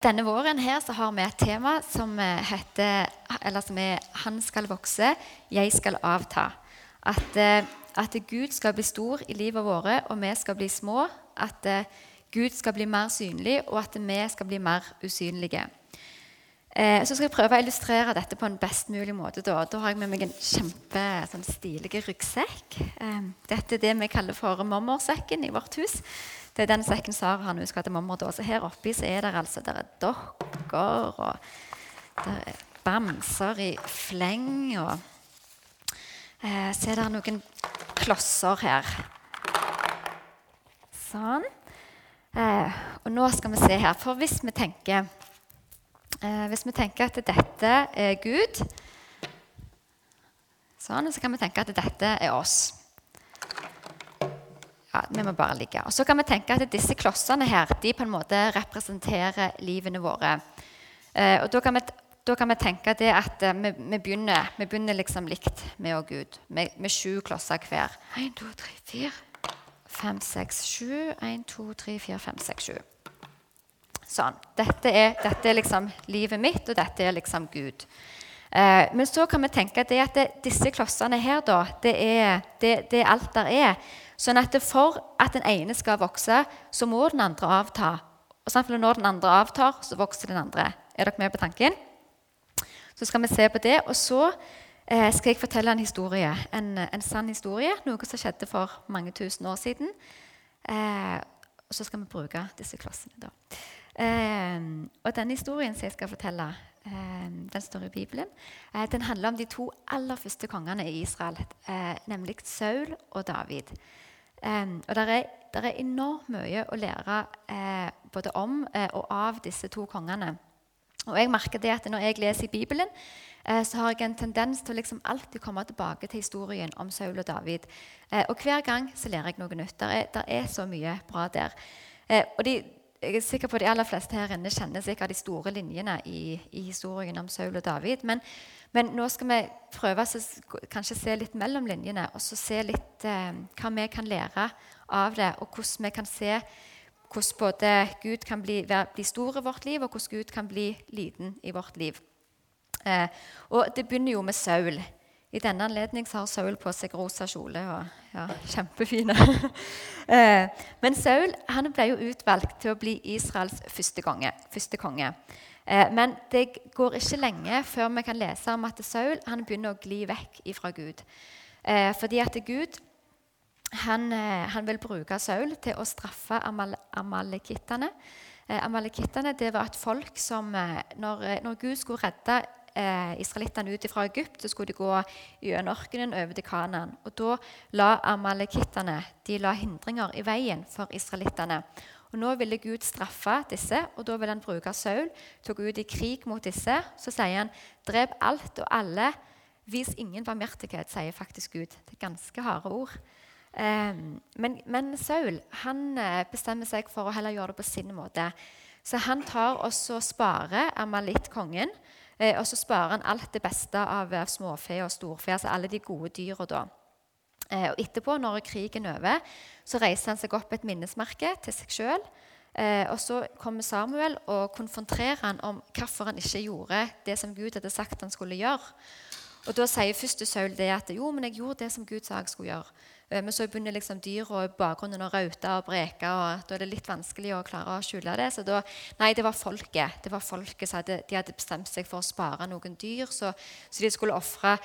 Denne våren her så har vi et tema som eh, heter som er 'Han skal vokse, jeg skal avta'. At, eh, at Gud skal bli stor i livet vårt, og vi skal bli små. At eh, Gud skal bli mer synlig, og at vi skal bli mer usynlige. Så skal jeg prøve å illustrere dette på en best mulig måte. Da, da har jeg med meg en kjempe sånn, stilig ryggsekk. Dette er det vi kaller for mormorsekken i vårt hus. Det er den sekken Sara har når hun skal til mormor. Så her oppi så er det altså der er dokker og der er bamser i fleng. og eh, Så er det noen klosser her. Sånn. Eh, og nå skal vi se her. For hvis vi tenker eh, Hvis vi tenker at dette er Gud, sånn, så kan vi tenke at dette er oss ja, vi må bare ligge. Og Så kan vi tenke at disse klossene her, de på en måte representerer livene våre. Eh, og da kan, vi, da kan, vi, tenke det at eh, vi, vi, begynner, vi, begynner, liksom likt med og Gud, med, med sju klosser hver. 1, 2, 3, 4, 5, 6, 7. 1, 2, 3, 4, 5, 6, 7. Sånn. Dette er, dette er liksom livet mitt, og dette er liksom Gud. Eh, men så kan vi tenke det at det, disse klossene her, da, det er, det, det alt der er. Sånn at For at den ene skal vokse, så må den andre avta. Og samtidig Når den andre avtar, så vokser den andre. Er dere med på tanken? Så skal vi se på det. Og så eh, skal jeg fortelle en historie. En, en, sann historie. Noe som skjedde for mange tusen år siden. Eh, og så skal vi bruke disse klossene. da. Eh, og denne historien som jeg skal fortelle, den står i Bibelen. Eh, den handler om de to aller første kongene i Israel, eh, nemlig Saul og David. Og det er, er, enormt mye å lære eh, både om eh, og av disse to kongene. Og jeg merker det at Når jeg leser i Bibelen, eh, så har jeg en tendens til å liksom alltid komme tilbake til historien om Saul og David. Eh, og hver gang så lærer jeg noe nytt. Det er, er, så mye bra der. Eh, og de, jeg er sikker på at De aller fleste her inne kjenner sikkert de store linjene i, i historien om Saul og David. Men, men, nå skal vi prøve å kanskje se litt mellom linjene og så se litt eh, hva vi kan lære av det, og hvordan vi kan se hvordan både Gud kan bli, bli, stor i vårt liv, og hvordan Gud kan bli liten i vårt liv. Eh, og Det begynner jo med Saul. I denne anledning har Saul på seg rosa kjole og ja, kjempefine. Eh, men Saul ble jo utvalgt til å bli Israels første konge. Første konge. Eh, men det går ikke lenge før vi kan lese om at Saul begynner å gli vekk ifra Gud. Eh, fordi at Gud han, han vil bruke Saul til å straffe amal amalekittene. Amalekittene var et folk som når, når Gud skulle redde eh, israelittene ut fra Egypt, så skulle de gå gjennom ørkenen over til Kanaan. Og da la amalekittene de la hindringer i veien for israelittene. Og Nå ville Gud straffe disse, og da ville han bruke Saul Tok ut i krig mot disse. Så sier han, 'Drep alt og alle. Vis ingen barmhjertighet', sier faktisk Gud. Det er ganske harde ord. Eh, men, men, Saul han eh, bestemmer seg for å heller gjøre det på sin måte. Så han tar også sparer Amalit-kongen Eh, og så sparer han alt det beste av, av småfe og storfe, altså alle de gode dyra da. Eh, og etterpå, når krigen er over, så reiser han seg opp et minnesmerke til seg sjøl. Eh, og så kommer Samuel og konfronterer han om hvorfor han ikke gjorde det som Gud hadde sagt han skulle gjøre. Og Da sier første Saul det at jo, men jeg gjorde det som Gud sa jeg skulle gjøre. Eh, men så begynner liksom dyra i bakgrunnen å raute og breke, og da er det litt vanskelig å klare å skjule det. Så da, nei, det var folket. Det var folket som hadde, de hadde bestemt seg for å spare noen dyr, så, så de skulle ofre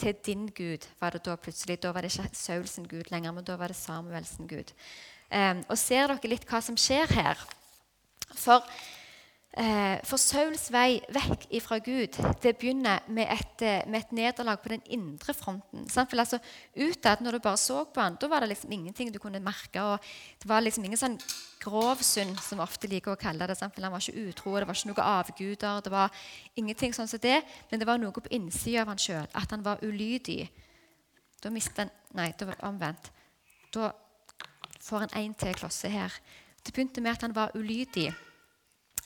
til din Gud. var det Da plutselig. Da var det ikke Saul sin Gud lenger, men da var det Samuel sin Gud. Um, og ser dere litt hva som skjer her? For for Sauls vei vekk ifra Gud det begynner med et, eh, med et nederlag på den indre fronten. For altså, Utad, når du bare så på han, da var det liksom ingenting du kunne merke. og Det var liksom ingen sånn grov synd, som vi ofte liker å kalle det. For han var ikke utro, det var ikke noe avguder. Det var ingenting sånn som det, men det var noe på innsida av han sjøl. At han var ulydig. Da mister han Nei, det var omvendt. Da får han en til klosse her. Det begynte med at han var ulydig.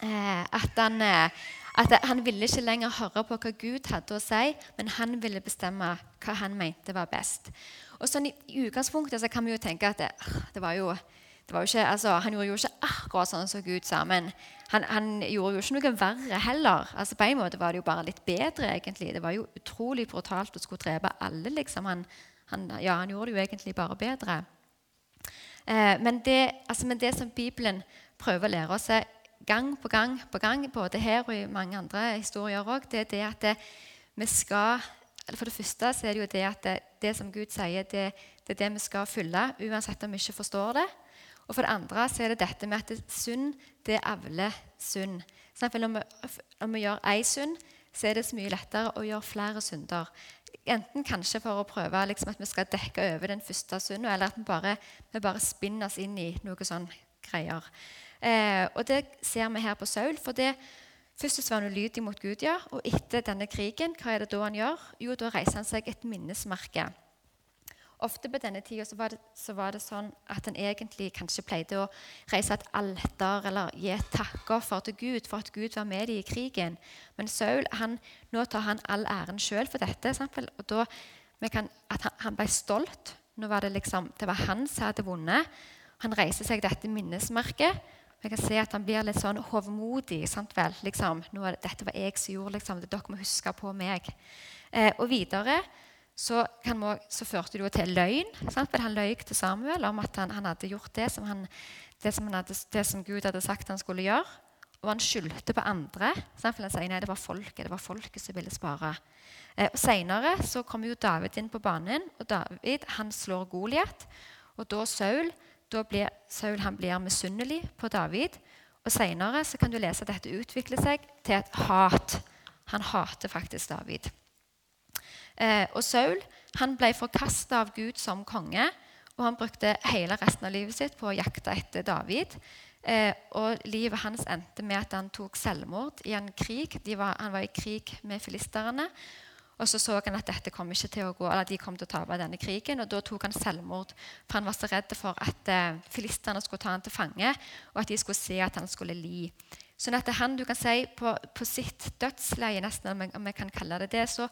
Eh, at, han, eh, at han ville ikke lenger høre på hva Gud hadde å si, men han ville bestemme hva han mente var best. Og sånn I, i utgangspunktet så kan vi jo tenke at det, det var jo, det var jo ikke, altså, Han gjorde jo ikke akkurat sånn som Gud sa, men han, han, gjorde jo ikke noe verre heller. Altså På en måte var det jo bare litt bedre. egentlig. Det var jo utrolig brutalt å skulle drepe alle. liksom. Han, han, ja, han gjorde det jo egentlig bare bedre. Eh, men, det, altså, men, det, som Bibelen prøver å lære oss gang på gang på gang, både her og i mange andre historier òg, det er det at det, vi skal For det første så er det jo det at det, det som Gud sier, det, det, er det vi skal fylle, uansett om vi ikke forstår det. Og for det andre så er det dette med at synd, det avler synd. Så når vi, om vi gjør én synd, så er det så mye lettere å gjøre flere synder. Enten kanskje for å prøve liksom, at vi skal dekke over den første synden, eller at vi bare, vi bare spinner oss inn i noe sånn greier. Eh, og det ser vi her på Saul. for det, Først var han ulydig mot Gud, ja, og etter denne krigen, hva er det da han gjør? Jo, da reiser han seg et minnesmerke. Ofte på denne tida så var, det, så var det sånn at en egentlig kanskje pleide å reise et alter eller gi takkoffer til Gud for at Gud var med dem i krigen. Men Saul han, nå tar han all æren sjøl for dette. Eksempel. Og da, kan, at han, han, ble stolt. Nå var det liksom, det var han som hadde vunnet. Han reiser seg dette minnesmerket. Vi kan se at han blir litt sånn hovmodig. sant vel? Liksom, nå, 'Dette var jeg som gjorde liksom, det. Dere må huske på meg.' Eh, og videre så, vi, så, førte det jo til løgn. Sant? Han løy til Samuel om at han, han hadde gjort det som, han, det, som hadde, det som, Gud hadde sagt han skulle gjøre. Og han skyldte på andre. Sant? For han sier nei, det var folket det var folket som ville spare. Eh, og Senere så kommer jo David inn på banen, og David han slår Goliat. Og da Saul, da blir Saul han blir misunnelig på David. Og Senere kan du lese at dette utvikler seg til et hat. Han hater faktisk David. Eh, og Saul han ble forkasta av Gud som konge, og han brukte hele resten av livet sitt på å jakte etter David. Eh, og livet hans endte med at han tok selvmord i en krig. Var, han var i krig med filisterne. Og så så han at dette kom ikke til å gå, eller de kom til å tape denne krigen. Og da tok han selvmord, for han var så redd for at eh, filisterne skulle ta han til fange, og at de skulle se at han skulle li. Sånn at han du kan si, på, på sitt dødsleie, nesten, om jeg kan kalle det det, så,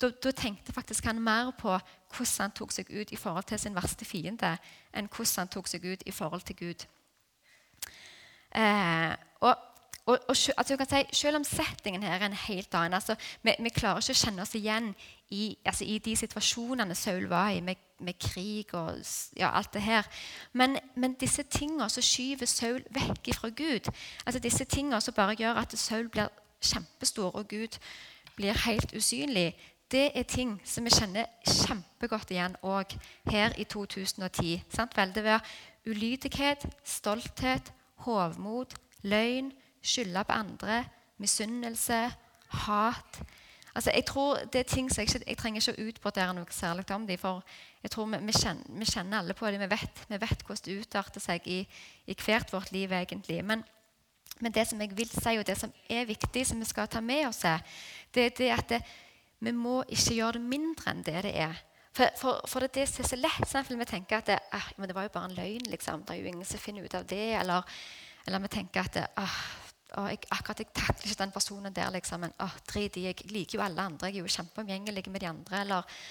da, da, tenkte faktisk han mer på hvordan han tok seg ut i forhold til sin verste fiende, enn hvordan han tok seg ut i forhold til Gud. Eh, og, og, og altså si, Selv om settingen her er en helt annen altså, vi, vi, klarer ikke å kjenne oss igjen i, altså, i de situasjonene Saul var i, med, med krig og ja, alt det her. Men, men disse tingene som skyver Saul vekk fra Gud, altså disse tingene som bare gjør at Saul blir kjempestor og Gud blir helt usynlig, det er ting som vi kjenner kjempegodt igjen òg her i 2010. Sant vel? Det var ulydighet, stolthet, hovmod, løgn, skylde på andre, misunnelse, hat. Altså, jeg tror det er ting som jeg, ikke, jeg trenger ikke å utbrodere noe særlig om dem, for jeg tror vi, vi, kjenner, vi, kjenner, alle på det. Vi vet, vi vet hvordan det utarter seg i, i, hvert vårt liv, egentlig. Men, men, det som jeg vil si, og det som er viktig, som vi skal ta med oss, det er det at det, vi må ikke gjøre det mindre enn det det er. For, for, for det det er så lett. Sånn, vi tenker at det, ah, det, var jo bare en løgn. Liksom. Det er jo ingen som finner ut av det. Eller, eller vi tenker at ah, å, jeg, akkurat jeg takler ikke den personen der. Liksom, men å, drit i, jeg liker jo alle andre. Jeg er jo kjempeomgjengelig med de andre. Eller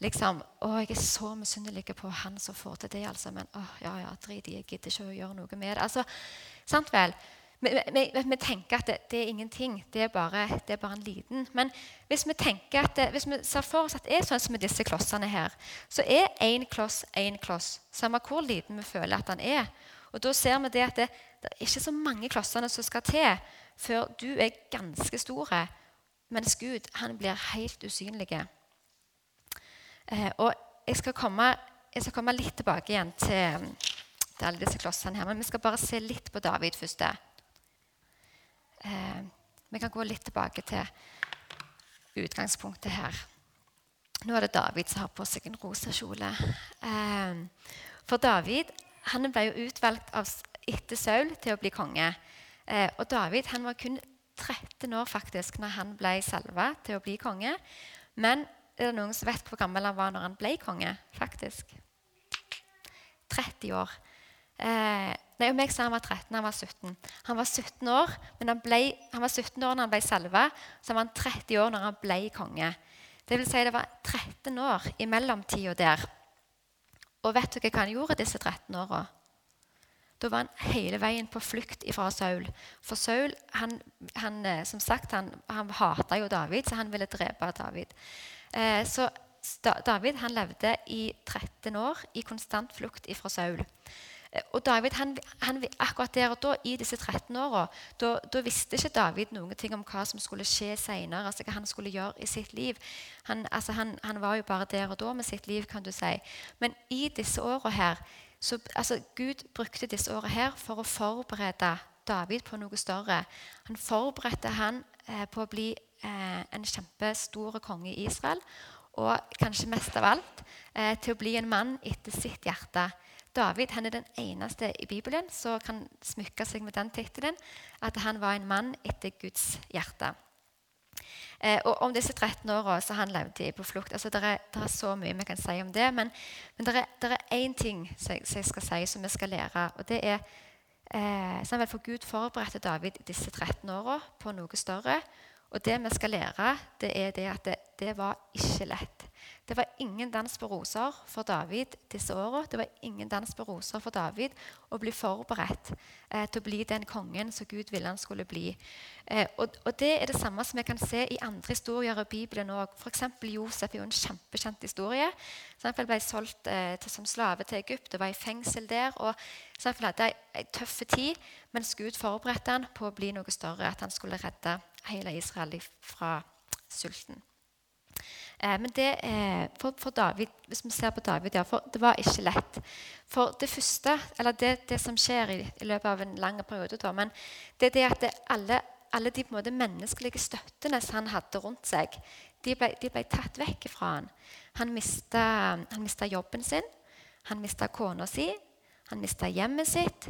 liksom Å, jeg er så misunnelig på han som får til det, altså. Men å, ja, ja, drit i, jeg gidder ikke å gjøre noe med det. Altså, sant vel? Vi, tenker at det, det, er ingenting. Det er, bare, det er, bare, en liten. Men hvis vi tenker det, hvis vi ser for oss at det er sånn som med disse klossene her, så er én kloss én kloss, samme hvor liten vi føler at den er. Og da ser vi det at det, det er ikke så mange klossene som skal til før du er ganske stor, mens Gud han blir helt usynlig. Eh, og jeg skal, komme, jeg skal, komme, litt tilbake igjen til, til alle disse klossene her, men vi skal bare se litt på David først. Eh, vi kan gå litt tilbake til utgangspunktet her. Nå er det David som har på seg en rosa kjole. Eh, for David han ble jo utvalgt av, etter Saul til å bli konge. Eh, og David han var kun 13 år faktisk når han ble salva til å bli konge. Men er det noen som vet hvor gammel han var når han ble konge? faktisk? 30 år. Eh, nei, om jeg sa han var 13, han var 17. Han var 17 år men han, ble, han var 17 år når han ble salva, så var han 30 år når han ble konge. Det vil si det var 13 år i mellomtida der. Og vet dere hva han gjorde disse 13 åra? Da var han hele veien på flukt fra Saul. For Saul, han, han eh, som sagt, han, han hata jo David, så han ville drepe David. Eh, så David han levde i 13 år i konstant flukt fra Saul. Eh, og David, han, han, akkurat der og da, i disse 13 åra, da, da, visste ikke David noen ting om hva som skulle skje seinere, altså hva han skulle gjøre i sitt liv. Han, altså han, han, var jo bare der og da med sitt liv, kan du si. Men i disse åra her så, altså, Gud brukte disse årene her for å forberede David på noe større. Han forberedte han eh, på å bli eh, en kjempestor konge i Israel. Og kanskje mest av alt eh, til å bli en mann etter sitt hjerte. David han er den eneste i Bibelen som kan smykke seg med den tittelen at han var en mann etter Guds hjerte. Eh, og Om disse 13 åra så han levde på flukt altså Det er, er, så mye vi kan si om det. Men, men det er én ting som jeg, som jeg, skal si, som vi skal lære. og det er eh, sånn For Gud forberedte David disse 13 åra på noe større. Og det vi skal lære, det er det at det, det var ikke lett. Det var ingen dans på roser for David disse åra. Det var ingen dans på roser for David å bli forberedt eh, til å bli den kongen som Gud ville han skulle bli. Eh, og, og, Det er det samme som vi kan se i andre historier i Bibelen òg. F.eks. Josef er jo en kjempekjent historie. Han ble solgt eh, til, som slave til Egypt og var i fengsel der. og Han hadde ei tøff tid, mens Gud forberedte han på å bli noe større. At han skulle redde hele Israel fra sulten. Eh, men det, eh, for, for, David, hvis vi ser på David, ja, for det var ikke lett. For det første, eller det, det som skjer i, i, løpet av en lang periode, da, men det er det at det, alle, alle, de måte, menneskelige støttene som han hadde rundt seg, de ble, de ble tatt vekk fra han. Han mista jobben sin, han mista kona si, han mista hjemmet sitt,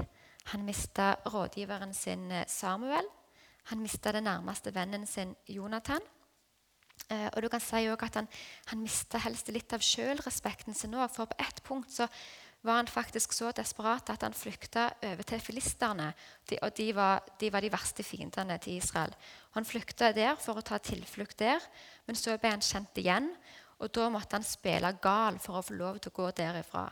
han mista rådgiveren sin eh, Samuel, han mista den nærmeste vennen sin Jonathan. Eh, og du kan si at Han, han mista helst litt av sjølrespekten sin òg. For på ett punkt så var han faktisk så desperat at han flykta over til filisterne. De, og de var, de var, de verste fiendene til Israel. Han flykta der for å ta tilflukt der, men så ble han kjent igjen. Og da måtte han spille gal for å få lov til å gå derifra.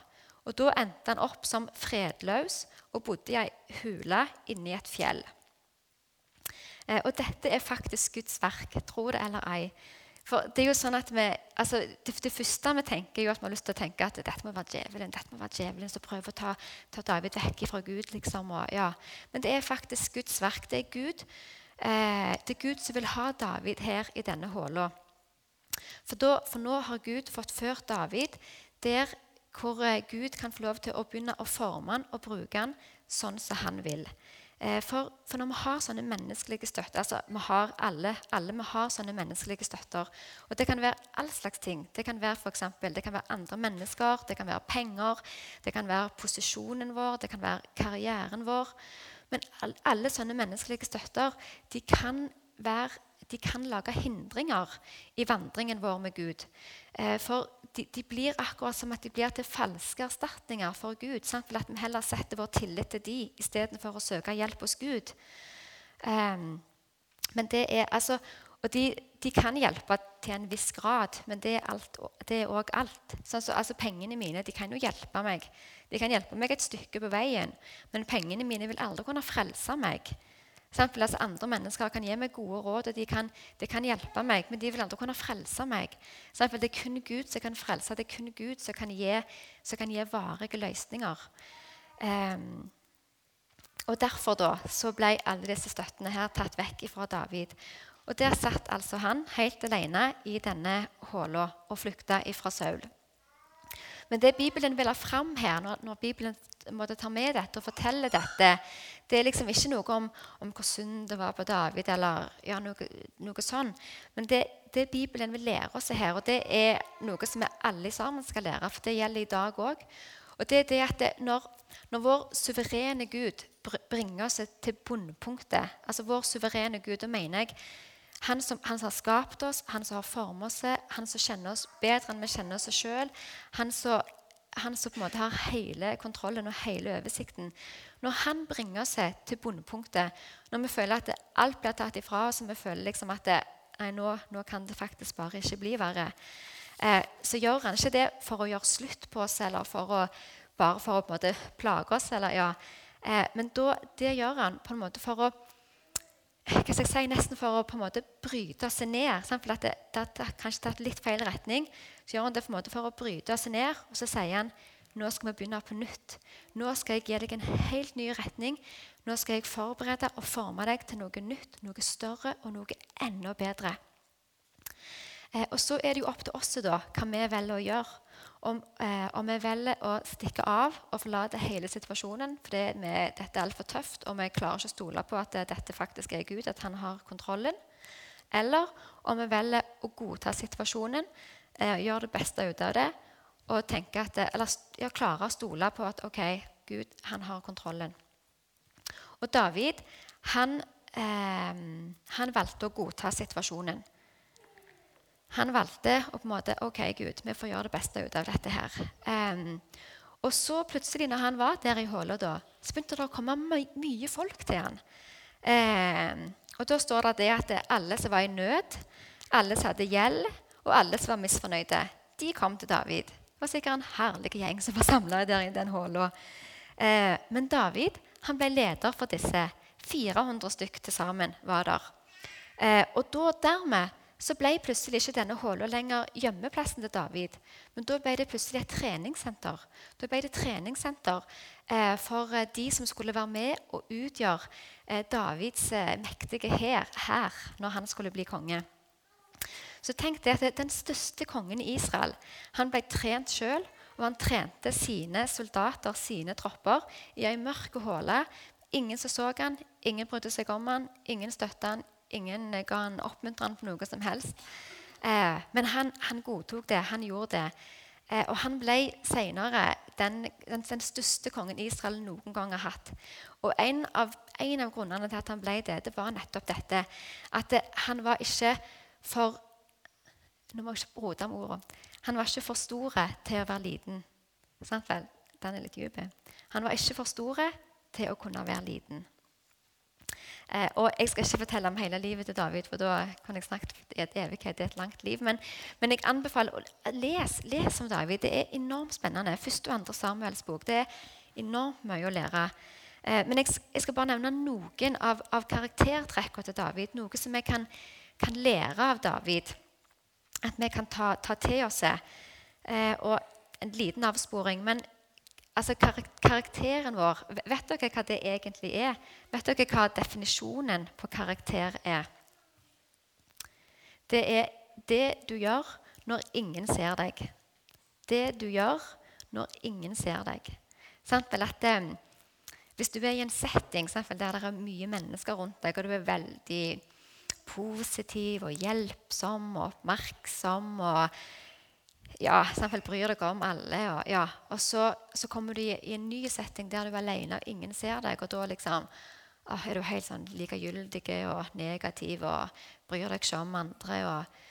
Og Da endte han opp som fredløs og bodde i ei hule inni et fjell. Eh, og dette er faktisk Guds verk, tro det eller ei. For Det er jo sånn at vi, altså det, det, første vi tenker, er jo at vi har lyst til å tenke at dette må være djevelen dette må være djevelen som prøver å ta, ta, David vekk fra Gud. liksom, og, ja. Men det er faktisk Guds verk. Det er Gud, eh, det er Gud som vil ha David her i denne håla. For, for, nå har Gud fått ført David der hvor eh, Gud kan få lov til å begynne å forme han og bruke han sånn som han vil. Eh, for, for, når vi har sånne menneskelige støtter altså vi har alle, alle vi har sånne menneskelige støtter. Og det kan være all slags ting. Det kan være for eksempel, det kan være andre mennesker, det kan være penger, det kan være posisjonen vår, det kan være karrieren vår. Men all, alle sånne menneskelige støtter de kan være de kan lage hindringer i vandringen vår med Gud. Eh, for de, de, blir akkurat som at de blir til falske erstatninger for Gud. Sant? For at vi heller setter vår tillit til de istedenfor å søke hjelp hos Gud. Um, men det er altså, Og de, de, kan hjelpe til en viss grad, men det er òg alt. Sånn, så, altså, pengene mine de kan jo hjelpe meg. De kan hjelpe meg et stykke på veien, men pengene mine vil aldri kunne frelse meg. Eksempel, altså andre mennesker kan gi meg gode råd, og de kan, de kan, hjelpe meg, men de vil aldri kunne frelse meg. Eksempel, det er kun Gud som kan frelse. Det er kun Gud som kan gi, som kan gi varige løsninger. Um, og Derfor da, så ble alle disse støttene her tatt vekk fra David. Og Der satt altså han helt alene i denne håla og flykta fra Saul. Men det Bibelen vil ha fram her, når, når Bibelen måtte ta med dette og fortelle dette, det er liksom ikke noe om, om hvor synd det var på David, eller ja, noe, noe sånn. Men det, det, Bibelen vil lære oss her, og det er noe som vi alle sammen skal lære, for det gjelder i dag òg. Og det er det at det, når, når, vår suverene Gud bringer oss til bunnpunktet, altså vår suverene Gud, da mener jeg han som, han som, har skapt oss, han som har formet oss, han som kjenner oss bedre enn vi kjenner oss sjøl. Han, han, som på en måte har hele kontrollen og hele oversikten. Når han bringer oss til bondepunktet, når vi føler at alt blir tatt ifra oss, og vi føler liksom at det, nei, nå, nå, kan det faktisk bare ikke bli verre, eh, så gjør han ikke det for å gjøre slutt på oss eller for å, bare for å på en måte plage oss. eller ja, Eh, men da, det gjør han på en måte for å hva skal jeg si, nesten for å på en måte bryte seg ned. For at det, det, det har kanskje tatt litt feil retning. Så gjør han det for, en måte for å bryte seg ned, og så sier han nå skal vi begynne på nytt. Nå skal jeg gi deg en helt ny retning. Nå skal jeg forberede og forme deg til noe nytt, noe større og noe enda bedre. Eh, og så er det jo opp til oss da, hva vi velger å gjøre. Om, eh, om, vi velger å stikke av og forlate hele situasjonen fordi vi, dette er altfor tøft, og vi klarer ikke å stole på at dette faktisk er Gud, at han har kontrollen. Eller om vi velger å godta situasjonen, eh, gjøre det beste ut av det og tenke at, eller ja, klare å stole på at ok, Gud han har kontrollen. Og David han, eh, han valgte å godta situasjonen. Han valgte å på en måte OK, Gud, vi får gjøre det beste ut av dette her. Um, og så plutselig, når han var der i håla, så begynte det å komme my mye folk til han. Um, og da står det det at alle som var i nød, alle som hadde gjeld, og alle som var misfornøyde, de kom til David. Det var sikkert en herlig gjeng som var samla der i den håla. Uh, men David han ble leder for disse. 400 stykk til sammen var der. Uh, og da dermed så ble plutselig ikke denne håla lenger gjemmeplassen til David. Men da ble det plutselig et treningssenter. Da ble det treningssenter eh, for eh, de som skulle være med og utgjøre eh, Davids eh, mektige hær her når han skulle bli konge. Så tenk det at Den største kongen i Israel han ble trent sjøl. Og han trente sine soldater, sine tropper, i ei mørk håle. Ingen som så han, ingen brydde seg om han, ingen støtta han, Ingen ga han oppmuntrende på noe som helst. Eh, men han, han, godtok det. Han gjorde det. Eh, og han ble senere den, den, den, største kongen Israel noen gang har hatt. Og en av, en av, grunnene til at han ble det, det var nettopp dette. At det, han var ikke for Nå må jeg ikke rote med ordene. Han var ikke for store til å være liten. Sant vel? Den er litt dyp. Han var ikke for store til å kunne være liten. Eh, og Jeg skal ikke fortelle om hele livet til David, for da kan jeg snakke i et evighet. Det er et langt liv. Men, men jeg anbefaler å lese les om David. Det er enormt spennende. Første og andre Samuels bok. Det er enormt mye å lære. Eh, men jeg, jeg, skal bare nevne noen av, av karaktertrekkene til David. Noe som vi kan, kan, lære av David. At vi kan ta, ta til oss. Eh, og en liten avsporing. men altså karakteren vår Vet dere hva det egentlig er? Vet dere hva definisjonen på karakter er? Det er det du gjør når ingen ser deg. Det du gjør når ingen ser deg. At, um, hvis du er i en setting der det er mye mennesker rundt deg, og du er veldig positiv og hjelpsom og oppmerksom og ja, samtidig bryr deg om alle. Og, ja. og så, så, kommer du i, i, en ny setting der du er alene og ingen ser deg. Og da liksom, å, er du helt sånn likegyldig og negativ og bryr deg ikke om andre. Og,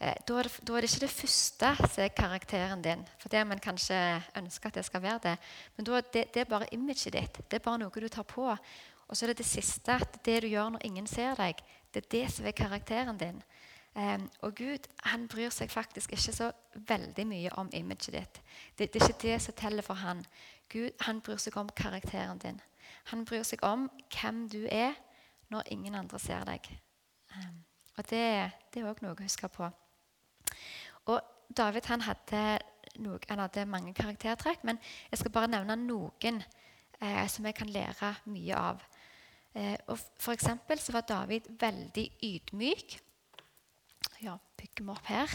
eh, da, er det, da, er det, ikke det første som er karakteren din. For det man kanskje ønsker at det skal være det. Men da, det, det er bare imaget ditt. Det er bare noe du tar på. Og så er det det siste, at det du gjør når ingen ser deg, det er det som er karakteren din. Um, og Gud han bryr seg faktisk ikke så veldig mye om imaget ditt. Det, det, er ikke det som teller for han. Gud han bryr seg om karakteren din. Han bryr seg om hvem du er når ingen andre ser deg. Um, og det, det er òg noe å huske på. Og David han hadde, noe, han hadde mange karaktertrekk, men jeg skal bare nevne noen eh, som jeg kan lære mye av. Eh, og for så var David veldig ydmyk ja, bygger vi opp her.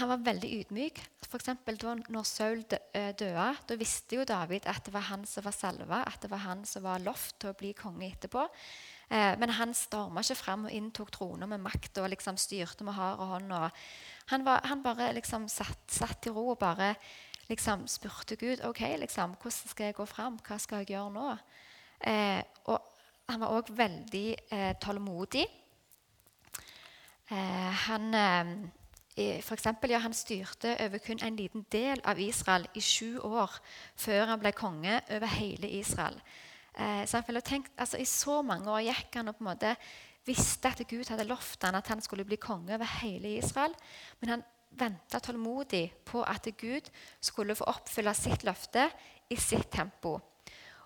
Han var veldig ydmyk. For eksempel, da når Saul eh, døde, da visste jo David at det var han som var salva, at det var han som var lovt til å bli konge etterpå. Eh, men han storma ikke fram og inntok trona med makt og liksom styrte med hard hånd. Han, var, han, bare liksom satt, satt, i ro og bare liksom spurte Gud ok, liksom, hvordan skal jeg gå fram. Hva skal jeg gjøre nå? Eh, og han var òg veldig eh, tålmodig. Eh, han, eh, for eksempel, ja, han styrte over kun en liten del av Israel i sju år før han ble konge over hele Israel. Eh, så tenkt, altså, I så mange år gikk han og på en måte visste at Gud hadde lovt han at han skulle bli konge over hele Israel. Men han venta tålmodig på at Gud skulle få oppfylle sitt løfte i sitt tempo.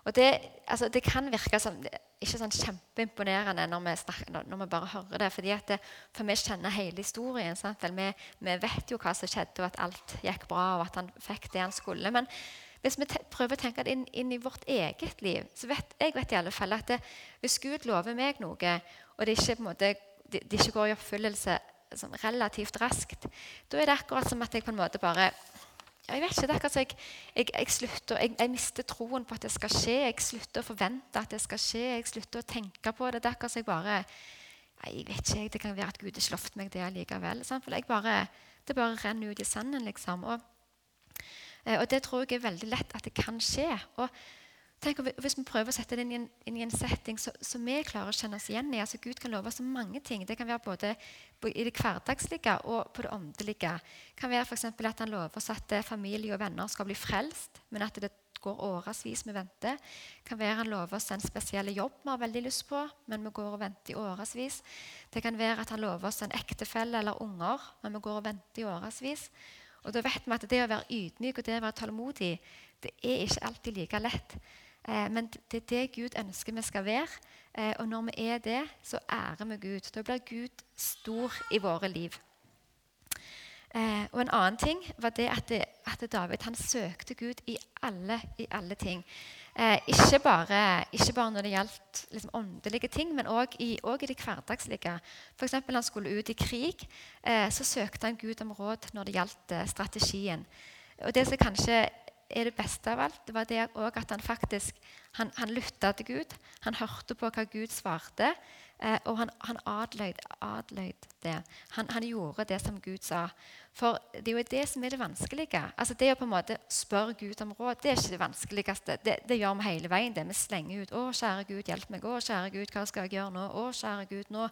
Og det, altså, det kan virke som ikke sånn kjempeimponerende når vi, snakker, når vi bare hører det. fordi det, For vi kjenner hele historien. Vi, vi, vet jo hva som skjedde, og at alt gikk bra, og at han fikk det han skulle. Men hvis vi prøver å tenke det inn, inn, i vårt eget liv, så vet jeg vet i alle fall at det, hvis Gud lover meg noe, og det ikke, måte, det, ikke går i oppfyllelse sånn relativt raskt, da er det akkurat som at jeg på en måte bare jeg vet ikke, det er akkurat jeg, jeg, jeg, slutter, jeg, jeg, mister troen på at det skal skje. Jeg slutter å forvente at det skal skje. Jeg slutter å tenke på det. Det er akkurat som jeg bare jeg vet ikke, Det kan være at Gud har lovte meg det likevel. For bare, det bare renner ut i sanden. liksom. Og, eh, og det tror jeg er veldig lett at det kan skje. Og Tenk Hvis vi prøver å sette det inn i en, inn i en setting som vi klarer å kjenne oss igjen i altså Gud kan love så mange ting. Det kan være både i det hverdagslige og på det åndelige. Det kan være for at Han lover oss at eh, familie og venner skal bli frelst, men at det går årevis vi venter. Det kan være Han lover oss en spesiell jobb vi har veldig lyst på, men vi går og venter i årevis. Det kan være at Han lover oss en ektefelle eller unger, men vi går og venter i årevis. Og da vet vi at det å være ydmyk og det å være tålmodig det er ikke alltid like lett. Eh, men det er det Gud ønsker vi skal være. Eh, og når vi er det, så ærer vi Gud. Da blir Gud stor i våre liv. Eh, og En annen ting var det at, det, at David han søkte Gud i alle, i alle ting. Ikke, bare, ikke, bare, når det gjaldt liksom, åndelige ting, men òg i, i, det hverdagslige. F.eks. når han skulle ut i krig, så søkte han Gud om råd når det gjaldt strategien. Og Det som kanskje er det beste av alt, det var det at han faktisk han, han lytta til Gud. Han hørte på hva Gud svarte, eh, og han, han adløyd, adløyd, det. Han, han, gjorde det som Gud sa. For det er jo det som er det vanskelige. Altså Det å på en måte spørre Gud om råd, det er ikke det vanskeligste. Det, det gjør vi hele veien. det Vi slenger ut 'Å, kjære Gud, hjelp meg.' 'Å, kjære Gud, hva skal jeg gjøre nå?' 'Å, kjære Gud, nå,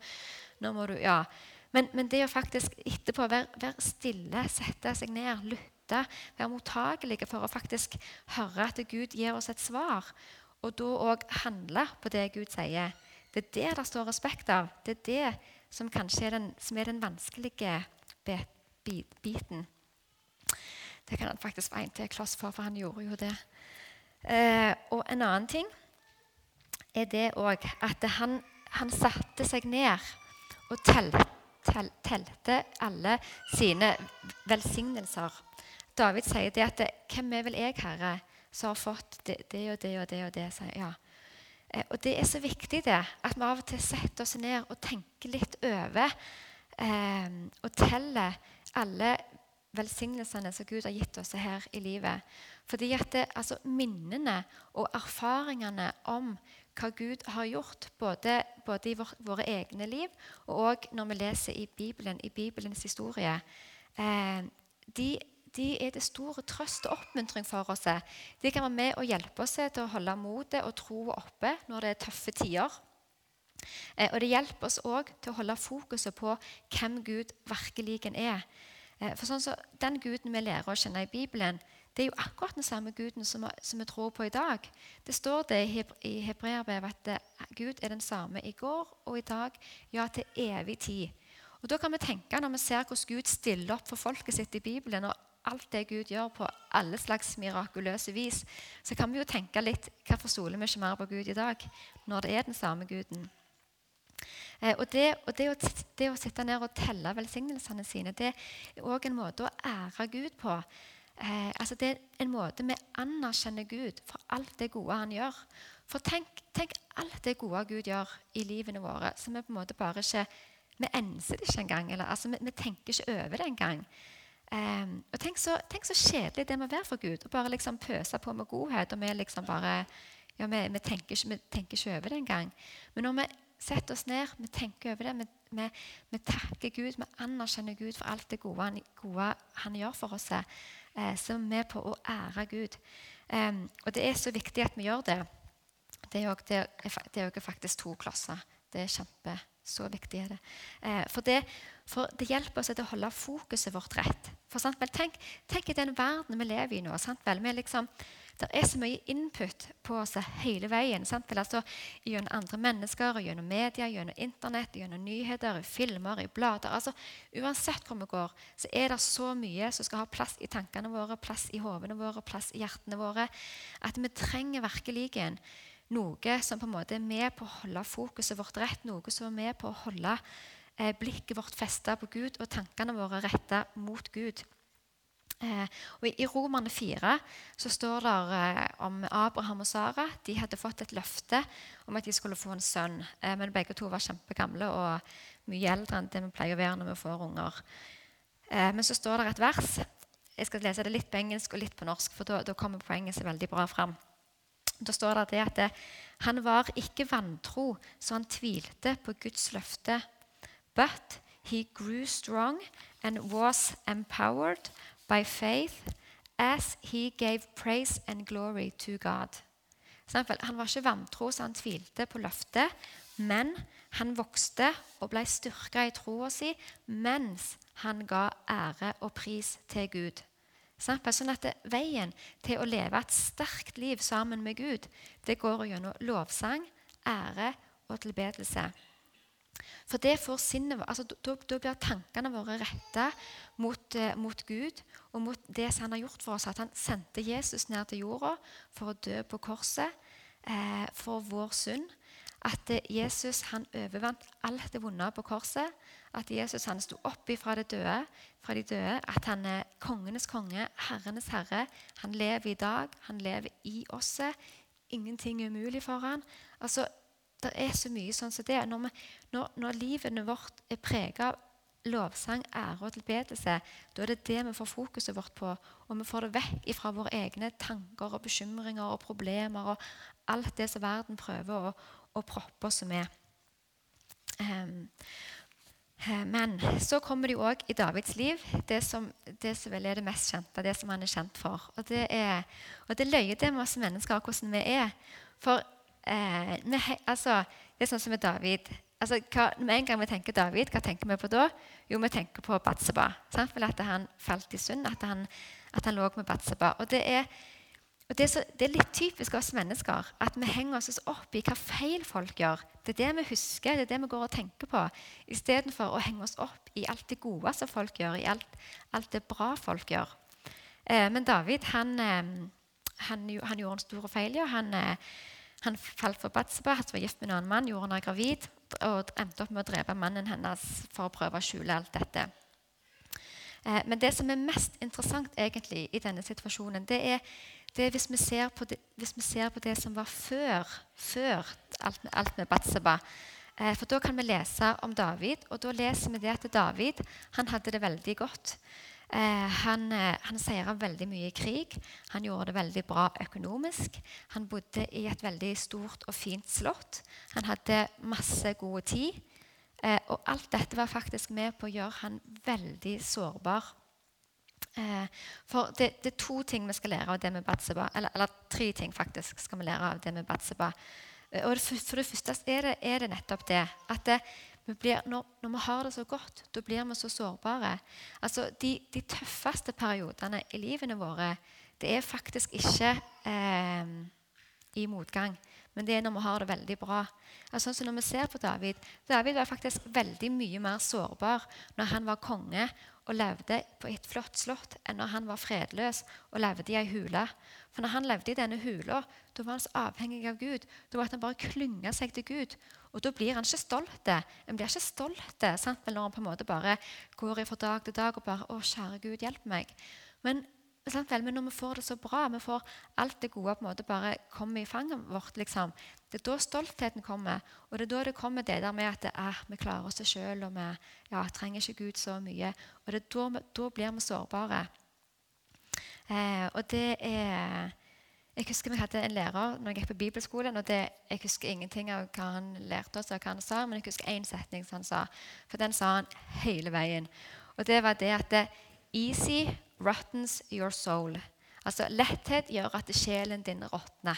nå må du Ja. Men, men, det å faktisk etterpå være, være stille, sette seg ned, lytte lytte, være mottagelige for å faktisk høre at Gud gir oss et svar. Og da òg handle på det Gud sier. Det er det det står respekt av. Det er det som kanskje er den, er den vanskelige biten. Det kan han faktisk være en til kloss for, for han gjorde jo det. Eh, og en annen ting er det òg at han, han, satte seg ned og telte, tel, telte alle sine velsignelser. David sier det at 'Hvem er vel jeg, Herre, som har fått det, det og det og det?' og det, sier ja. Eh, og det er så viktig det, at vi av og til setter oss ned og tenker litt over eh, og teller alle velsignelsene som Gud har gitt oss her i livet. Fordi at det, altså, Minnene og erfaringene om hva Gud har gjort, både, både i vår, våre egne liv og når vi leser i Bibelen, i Bibelens historie, eh, de de er til stor trøst og oppmuntring for oss. De kan være med og hjelpe oss til å holde motet og troa oppe når det er tøffe tider. Eh, og det hjelper oss òg til å holde fokuset på hvem Gud virkelig er. Eh, for sånn så, Den guden vi lærer å kjenne i Bibelen, det er jo akkurat den samme guden som, vi tror på i dag. Det står det i Hebreerbrevet at eh, Gud er den samme i går og i dag, ja, til evig tid. Og da kan vi tenke Når vi ser hvordan Gud stiller opp for folket sitt i Bibelen, og alt det Gud gjør på alle slags mirakuløse vis, så kan vi jo tenke litt hvorfor stoler vi ikke mer på Gud i dag, når det er den samme Guden? Eh, og, det, og det, å, det, å, sitte ned og telle velsignelsene sine, det er òg en måte å ære Gud på. Eh, altså det er en måte vi anerkjenner Gud for alt det gode han gjør. For tenk, tenk alt det gode Gud gjør i livene våre, som vi på en måte bare ikke Vi enser det ikke engang. Eller, altså, vi, vi tenker ikke over det engang. Um, og tenk så, tenk så, kjedelig det må være for Gud å bare liksom pøse på med godhet. og Vi liksom bare, ja, vi, vi, tenker ikke, vi, tenker ikke, over det engang. Men når vi setter oss ned, vi tenker over det, vi, vi takker Gud, vi anerkjenner Gud for alt det gode han, gode han gjør for oss, eh, så er vi med på å ære Gud. Um, og det er så viktig at vi gjør det. Det er jo faktisk to klosser. Det er kjempe, så viktig er det. Eh, for det for det hjelper oss til å holde fokuset vårt rett. For, vel, tenk, tenk, i den verden vi lever i nå. Vi, liksom, det er så mye input på oss hele veien. Sant? Altså, gjennom andre mennesker, gjennom media, gjennom Internett, gjennom nyheter, filmer, i blader. Altså, uansett hvor vi går, så er det så mye som skal ha plass i tankene våre, plass i hodene våre, plass i hjertene våre, at vi trenger virkelig noe som på en måte er med på å holde fokuset vårt rett, noe som er med på å holde blikket vårt festa på Gud og tankene våre retta mot Gud. Eh, og I Romerne 4 så står det eh, om Abraham og Sara. De hadde fått et løfte om at de skulle få en sønn. Eh, men begge to var kjempegamle og mye eldre enn det vi pleier å være når vi får unger. Eh, men så står det et vers. Jeg skal lese det litt på engelsk og litt på norsk, for da, kommer poenget seg veldig bra fram. Da står det, at han var ikke vantro, så han tvilte på Guds løfte. But he grew strong and was empowered by faith as he gave praise and glory to God. Han var ikke vantro, så han tvilte på løftet. Men han vokste og ble styrka i troa si mens han ga ære og pris til Gud. Sånn at Veien til å leve et sterkt liv sammen med Gud det går gjennom lovsang, ære og tilbedelse. For det får sinnet, altså, da, blir tankene våre retta mot, eh, mot, Gud og mot det som han har gjort for oss. At han sendte Jesus ned til jorda for å dø på korset eh, for vår synd. At eh, Jesus han overvant alt det vonde på korset. At Jesus han sto opp fra, det døde, fra de døde. At han er kongenes konge, herrenes herre. Han lever i dag. Han lever i oss. Ingenting er umulig for han. Altså, det er så mye sånn som det. Når, vi, når, når livet vårt er prega av lovsang, ære og tilbedelse, da er det det vi får fokuset vårt på. Og vi får det vekk fra våre egne tanker og bekymringer og problemer og alt det som verden prøver å, å proppe oss med. Um, men så kommer det jo òg i Davids liv det som, det som vel er det mest kjente, det som han er kjent for. Og det, er, og det løyer det med oss mennesker hvordan vi er. For eh, vi, altså, Det er sånn som med David. Altså, hva, med en gang vi tenker David, hva tenker vi på da? Jo, vi tenker på Batseba. Sant? At han falt i synd, at han, at han lå med Batseba. Og det er, det det er, litt typisk oss mennesker at vi henger oss opp i hva feil folk gjør. Det er det vi husker, det er det vi går og tenker på, istedenfor å henge oss opp i alt det gode som folk gjør, i alt, alt det bra folk gjør. Eh, men David han, eh, han, han, gjorde en stor feil. Ja. Han, eh, han falt for Batseba, han var gift med en annen mann, gjorde henne gravid og endte opp med å drepe mannen hennes for å prøve å skjule alt dette. Eh, men det som er mest interessant egentlig i denne situasjonen, det er, det er hvis, vi det, hvis, vi ser på det, som var før, før alt, alt med Batseba. Eh, for da kan vi lese om David, og da leser vi det at David han hadde det veldig godt. Eh, han, eh, han seira veldig mye i krig. Han gjorde det veldig bra økonomisk. Han bodde i et veldig stort og fint slott. Han hadde masse god tid. Eh, og alt dette var faktisk med på å gjøre han veldig sårbar. Eh, for det, det, er to ting vi skal lære av det med Batseba. Eller, eller, tre ting faktisk skal vi lære av det med Batseba. Eh, og det, for det første er det, er det nettopp det at det, blir, når, når, vi har det så godt, da blir vi så sårbare. Altså, de, de, tøffeste periodene i livene våre det er faktisk ikke eh, i motgang, men det er når vi har det veldig bra. Altså, sånn når vi ser på David David var faktisk veldig mye mer sårbar når han var konge og levde på et flott slott, enn når han var fredløs og levde i ei hule. For når han levde i denne hula, da var han så avhengig av Gud. Da var han bare klynga seg til Gud. Og da blir han ikke stolt. En blir ikke stolt sant? når han på en måte bare går fra dag til dag og bare 'Å, kjære Gud, hjelp meg'. Men, vel, men når vi får det så bra, vi får alt det gode på en måte bare kommer i fanget vårt, liksom, det er da stoltheten kommer. Og det er da det kommer det der med at ah, vi klarer oss sjøl, og vi ja, trenger ikke Gud så mye. Og det er da, da blir vi sårbare. Eh, og det er jeg husker Vi hadde en lærer når jeg gikk på bibelskolen. og det, Jeg husker ingenting av hva han lærte oss, og hva han sa, men jeg husker én setning som han sa. For den sa han hele veien. Og det var det at det, Easy rottens your soul. Altså Letthet gjør at sjelen din råtner.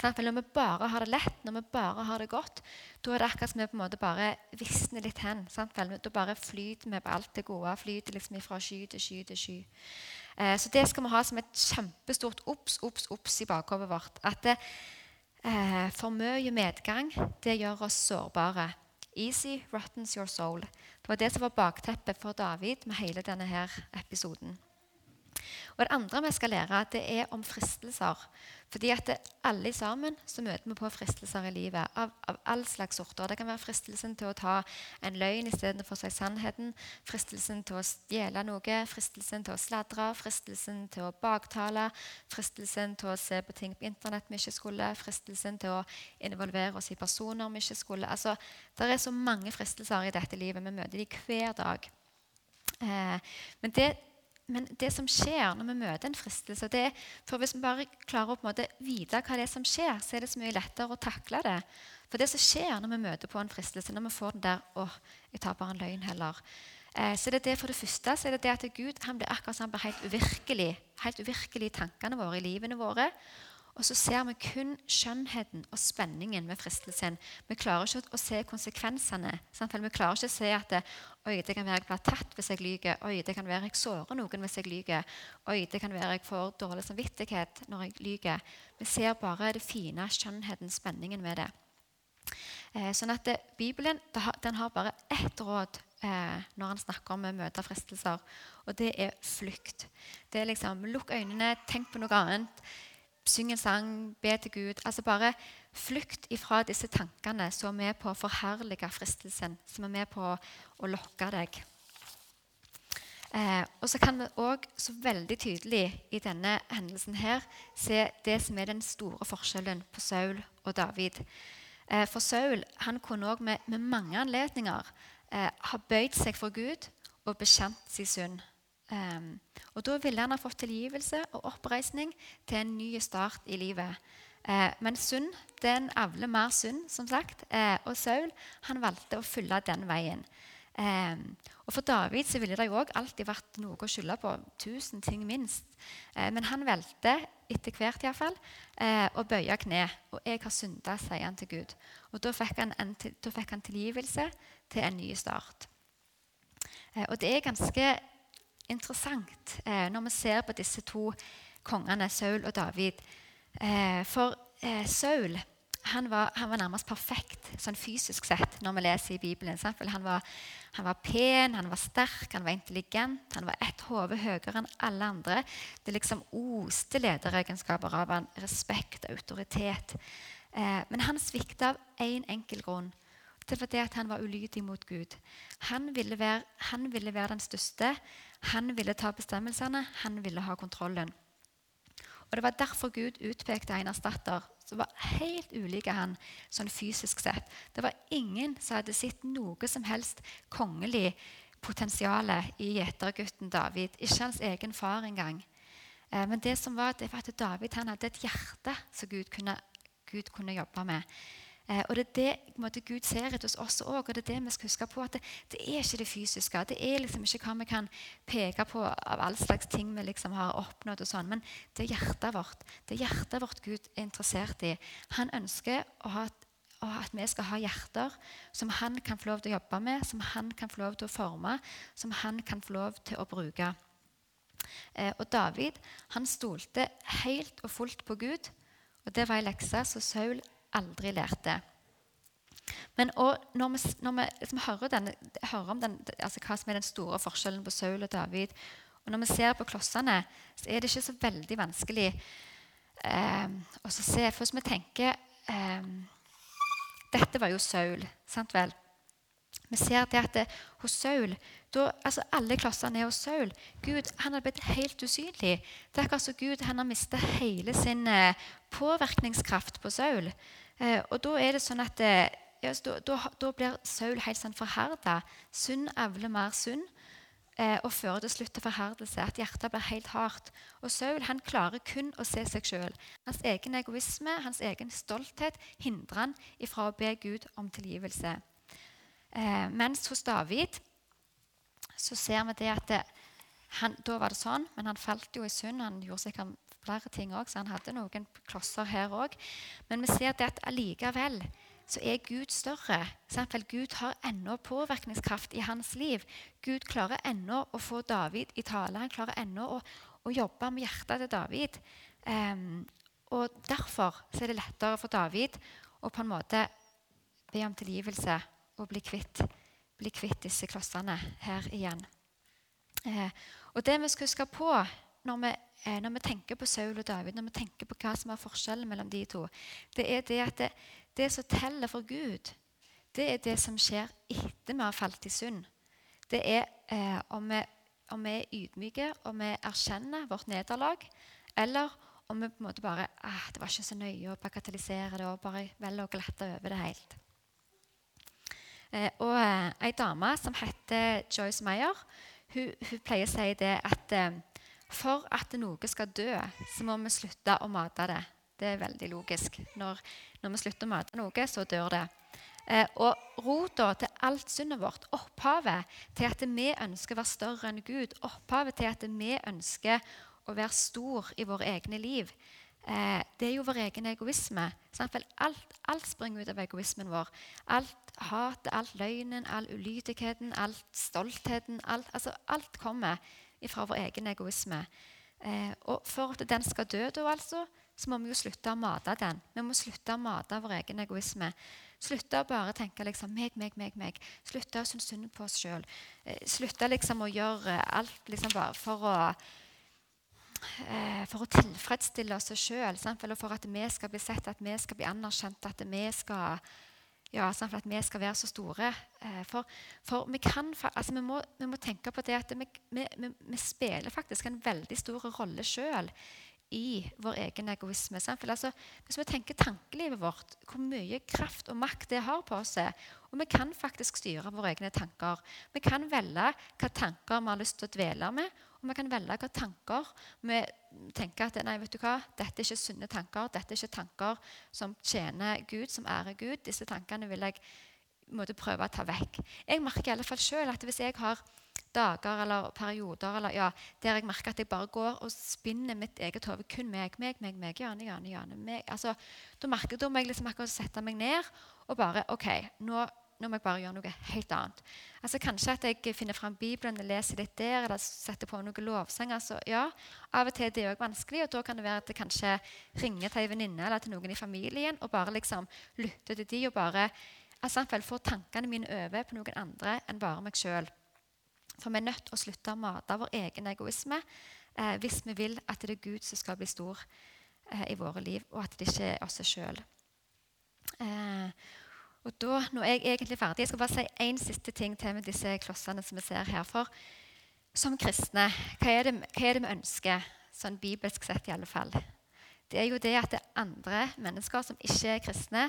Når vi bare har det lett, når vi bare har det godt, da er det akkurat som vi på en måte bare visner litt hen. Da bare flyter vi på alt det gode. Flyter liksom fra sky til sky til sky. Eh, så det skal vi ha som et kjempestort obs, obs, obs i bakhodet vårt. At det, eh, for mye medgang, det gjør oss sårbare. Easy rottens your soul. Var det som var bakteppet for David med hele denne her episoden. Og Det andre vi skal lære, det er om fristelser. Fordi at alle sammen så møter vi på fristelser i livet av, av all slags sorter. Det kan være fristelsen til å ta en løgn istedenfor å si sannheten. Fristelsen til å stjele noe, fristelsen til å sladre, fristelsen til å baktale. Fristelsen til å se på ting på internett vi ikke skulle. Fristelsen til å involvere oss i personer vi ikke skulle. Altså, Det er så mange fristelser i dette livet. Vi møter dem hver dag. Eh, men det men det som skjer når vi møter en fristelse det er, for Hvis vi bare klarer å på en måte vite hva det er som skjer, så er det så mye lettere å takle det. For det som skjer når vi møter på en fristelse, når vi får den der 'Å, jeg tar bare en løgn heller', eh, så er det det for det første så er det det at Gud han blir akkurat som han blir helt uvirkelig, helt uvirkelig i tankene våre, i livene våre. Og så ser vi kun skjønnheten og spenningen med fristelsen. Vi klarer ikke å se konsekvensene. Samtidig. Vi klarer ikke å se at oi, det kan være jeg blir tatt hvis jeg lyver. Oi, det kan være jeg sårer noen hvis jeg lyver. Oi, det kan være jeg får dårlig samvittighet når jeg lyver. Vi ser bare det fine, skjønnheten, spenningen med det. Eh, sånn at det, Bibelen den har bare ett råd eh, når han snakker om å møte fristelser, og det er flukt. Det er liksom Lukk øynene, tenk på noe annet syng en sang, be til Gud. Altså bare flukt ifra disse tankene som er med på å forherlige fristelsen, som er med på å lokke deg. Eh, og så kan vi òg så veldig tydelig i denne hendelsen her se det som er den store forskjellen på Saul og David. Eh, for Saul han kunne òg med, med, mange anledninger eh, ha bøyd seg for Gud og bekjent sin synd. Um, og Da ville han ha fått tilgivelse og oppreisning til en ny start i livet. Uh, men synd den avler mer synd, som sagt. Uh, og Saul han valgte å følge den veien. Um, og For David så ville det jo også alltid vært noe å skylde på. Tusen ting minst. Uh, men han valgte etter hvert i fall, å bøye kne. Og 'jeg har synda', sier han til Gud. Og Da fikk han, en, da fikk han tilgivelse til en ny start. Og Det er ganske interessant eh, når vi ser på disse to kongene, Saul og David. Eh, for eh, Saul han var, han var, nærmest perfekt sånn fysisk sett når vi leser i Bibelen. Han var, han var, pen, han var sterk, han var intelligent, han var ett hode høyere enn alle andre. Det liksom oste lederegenskaper av han, respekt autoritet. Eh, men han svikta av én en enkel grunn. Det var at han var ulydig mot Gud. Han ville være, han ville være den største. Han ville ta bestemmelsene, han ville ha kontrollen. Og Det var derfor Gud utpekte en erstatter som var helt ulik han sånn fysisk sett. Det var ingen som hadde sett noe som helst kongelig potensial i gjetergutten David. Ikke hans egen far engang. Eh, men det som var, det var at David hadde et hjerte som Gud kunne, Gud kunne jobbe med. Eh, og Det er det måte, Gud ser etter hos oss òg, og det er det vi skal huske på. at det, det, er ikke det fysiske. Det er liksom ikke hva vi kan peke på av all slags ting vi liksom har oppnådd. og sånn, Men det er hjertet vårt. Det er hjertet vårt Gud er interessert i. Han ønsker å ha at vi skal ha hjerter som han kan få lov til å jobbe med, som han kan få lov til å forme, som han kan få lov til å bruke. Eh, og David han stolte helt og fullt på Gud, og det var ei lekse som Saul aldri lærte. Men når vi, når vi liksom hører, den, hører, om den, altså hva som er den store forskjellen på Saul og David, og når vi ser på klossene, så er det ikke så veldig vanskelig eh, å se. For hvis vi tenker eh, Dette var jo Saul, sant vel? Vi ser det at det, hos Saul da, altså Alle klossene er hos Saul. Gud han har blitt helt usynlig. Det er akkurat som Gud han har mistet hele sin eh, påvirkningskraft på Saul. Eh, og da er det sånn at eh, ja, da, da, da, blir Saul helt sånn forherda. Synd avler mer synd eh, og fører til slutt til forherdelse. At hjertet blir helt hardt. Og Saul han klarer kun å se seg sjøl. Hans egen egoisme, hans egen stolthet hindrer han ifra å be Gud om tilgivelse. Eh, mens hos David så ser vi det at det, han, Da var det sånn, men han falt jo i synd. Han gjorde sikkert flere ting òg, så han hadde noen klosser her òg. Men vi ser det at allikevel så er Gud større. Samtidig, Gud har ennå påvirkningskraft i hans liv. Gud klarer ennå å få David i tale. Han klarer ennå å, å jobbe med hjertet til David. Um, og derfor er det lettere for David å på en måte be om tilgivelse og bli kvitt, bli kvitt disse klossene her igjen. Eh, og det vi skal huske på når vi, eh, når vi, tenker på Saul og David, når vi tenker på hva som er forskjellen mellom de to, det er det at det, det som teller for Gud, det er det som skjer etter vi har falt i synd. Det er eh, om, vi, om, vi, er ydmyke, om vi erkjenner vårt nederlag, eller om vi på en måte bare ah, Det var ikke så nøye å bagatellisere det og bare velge å glatte over det helt. Eh, og eh, ei dame som heter Joyce Meyer, hun, hun, pleier å si det at eh, for at noe skal dø, så må vi slutte å mate det. Det er veldig logisk. Når, når vi slutter å mate noe, så dør det. Og rota til alt syndet vårt, opphavet til at vi ønsker å være større enn Gud, opphavet til at vi ønsker å være stor i våre egne liv, eh, det er jo vår egen egoisme. Alt, alt, springer ut av egoismen vår. Alt hatet, alt løgnen, all ulydigheten, alt stoltheten. Alt, altså, alt kommer fra vår egen egoisme. Eh, og for at den skal dø, da, altså, så må vi jo slutte å mate den. Vi må slutte å mate vår egen egoisme. Slutte å bare tenke liksom, meg, meg, meg. meg. Slutte å synes synd på oss sjøl. Eh, slutte liksom å gjøre alt liksom bare for å for å tilfredsstille oss sjøl, eller for at vi skal bli sett, at vi skal bli anerkjent, at vi skal, ja, at vi skal være så store. Eh, for, for vi, kan, altså vi, må, vi, må, tenke på det at vi, vi, spiller faktisk en veldig stor rolle sjøl i vår egen egoisme. Altså, hvis vi tenker tankelivet vårt, hvor mye kraft og makt det har på oss Og vi kan faktisk styre våre egne tanker. Vi kan velge hvilke tanker vi har lyst til å dvele med, og vi kan velge hvilke tanker vi tenker at nei, vet du hva, dette er ikke sunne tanker. Dette er ikke tanker som tjener Gud, som ærer Gud. Disse tankene vil jeg måtte prøve å ta vekk. Jeg merker i alle fall selv at hvis jeg har dager eller perioder eller, ja, der jeg merker at jeg bare går og spinner mitt eget hode. Kun meg, meg, meg, meg, Jane, Jane, Jane. Meg. Altså, da merker da må jeg liksom akkurat sette meg ned og bare OK, nå, nå, må jeg bare gjøre noe helt annet. Altså Kanskje at jeg finner fram Bibelen og leser litt der, eller setter på noen lovsanger. Altså, ja, Av og til er det òg vanskelig, og da kan det være at jeg kanskje ringer til en venninne eller til noen i familien og bare liksom lytter til de og bare altså, får tankene mine over på noen andre enn bare meg sjøl. For vi er nødt til å slutte å mate vår egen egoisme eh, hvis vi vil at det er Gud som skal bli stor eh, i våre liv, og at det ikke er oss sjøl. Eh, og da, nå er jeg egentlig ferdig. Jeg skal bare si én siste ting til med disse klossene som vi ser her. For som kristne, hva er det, hva er det vi ønsker, sånn bibelsk sett i alle fall? Det er jo det at det er andre mennesker som ikke er kristne,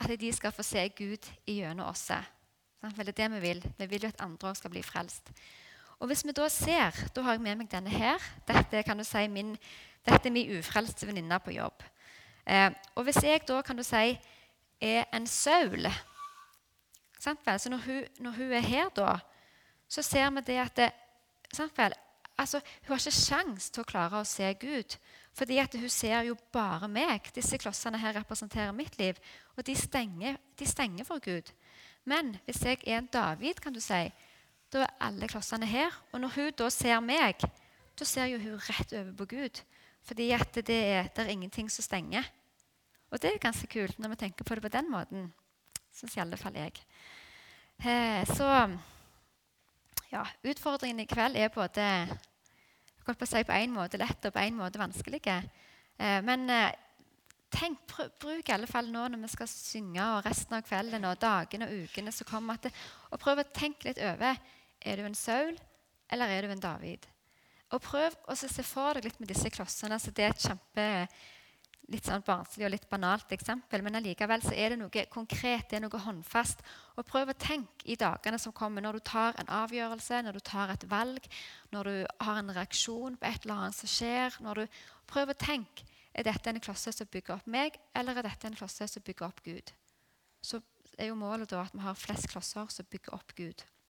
at de skal få se Gud gjennom oss. Det er det vi vil. Vi vil jo at andre skal bli frelst. Og hvis vi da ser Da har jeg med meg denne her. Dette kan du si min, dette er min ufrelste venninne på jobb. Eh, og hvis jeg da kan du si er en Saul Så når hun, når hun, er her, da, så ser vi det at det, altså, Hun har ikke sjans til å klare å se Gud. Fordi at hun ser jo bare meg. Disse klossene her representerer mitt liv. Og de stenger, de stenger for Gud. Men hvis jeg er en David, kan du si, da er alle klossene her. Og når hun da ser meg, da ser jo hun rett over på Gud. Fordi at det er, det er ingenting som stenger. Og det er ganske kult når vi tenker på det på den måten. Syns i alle fall jeg. Eh, så ja, utfordringen i kveld er både jeg på på, si på en måte lett og på en måte vanskelig. Eh, men eh, tenk, bruk i alle fall nå når vi skal synge og resten av kvelden og dagene og ukene som kommer, det, og prøv å tenke litt over er du en Saul eller er du en David. Og Prøv å se for deg litt med disse klossene. så Det er et kjempe litt sånn barnslig og litt banalt eksempel, men allikevel så er det noe konkret, det er noe håndfast. Og Prøv å tenke i dagene som kommer, når du tar en avgjørelse, når du tar et valg, når du har en reaksjon på et eller annet som skjer. når du Prøv å tenke er dette en klosse som bygger opp meg, eller er dette en klosse som bygger opp Gud? Så er jo målet da at vi har flest klosser som bygger opp Gud.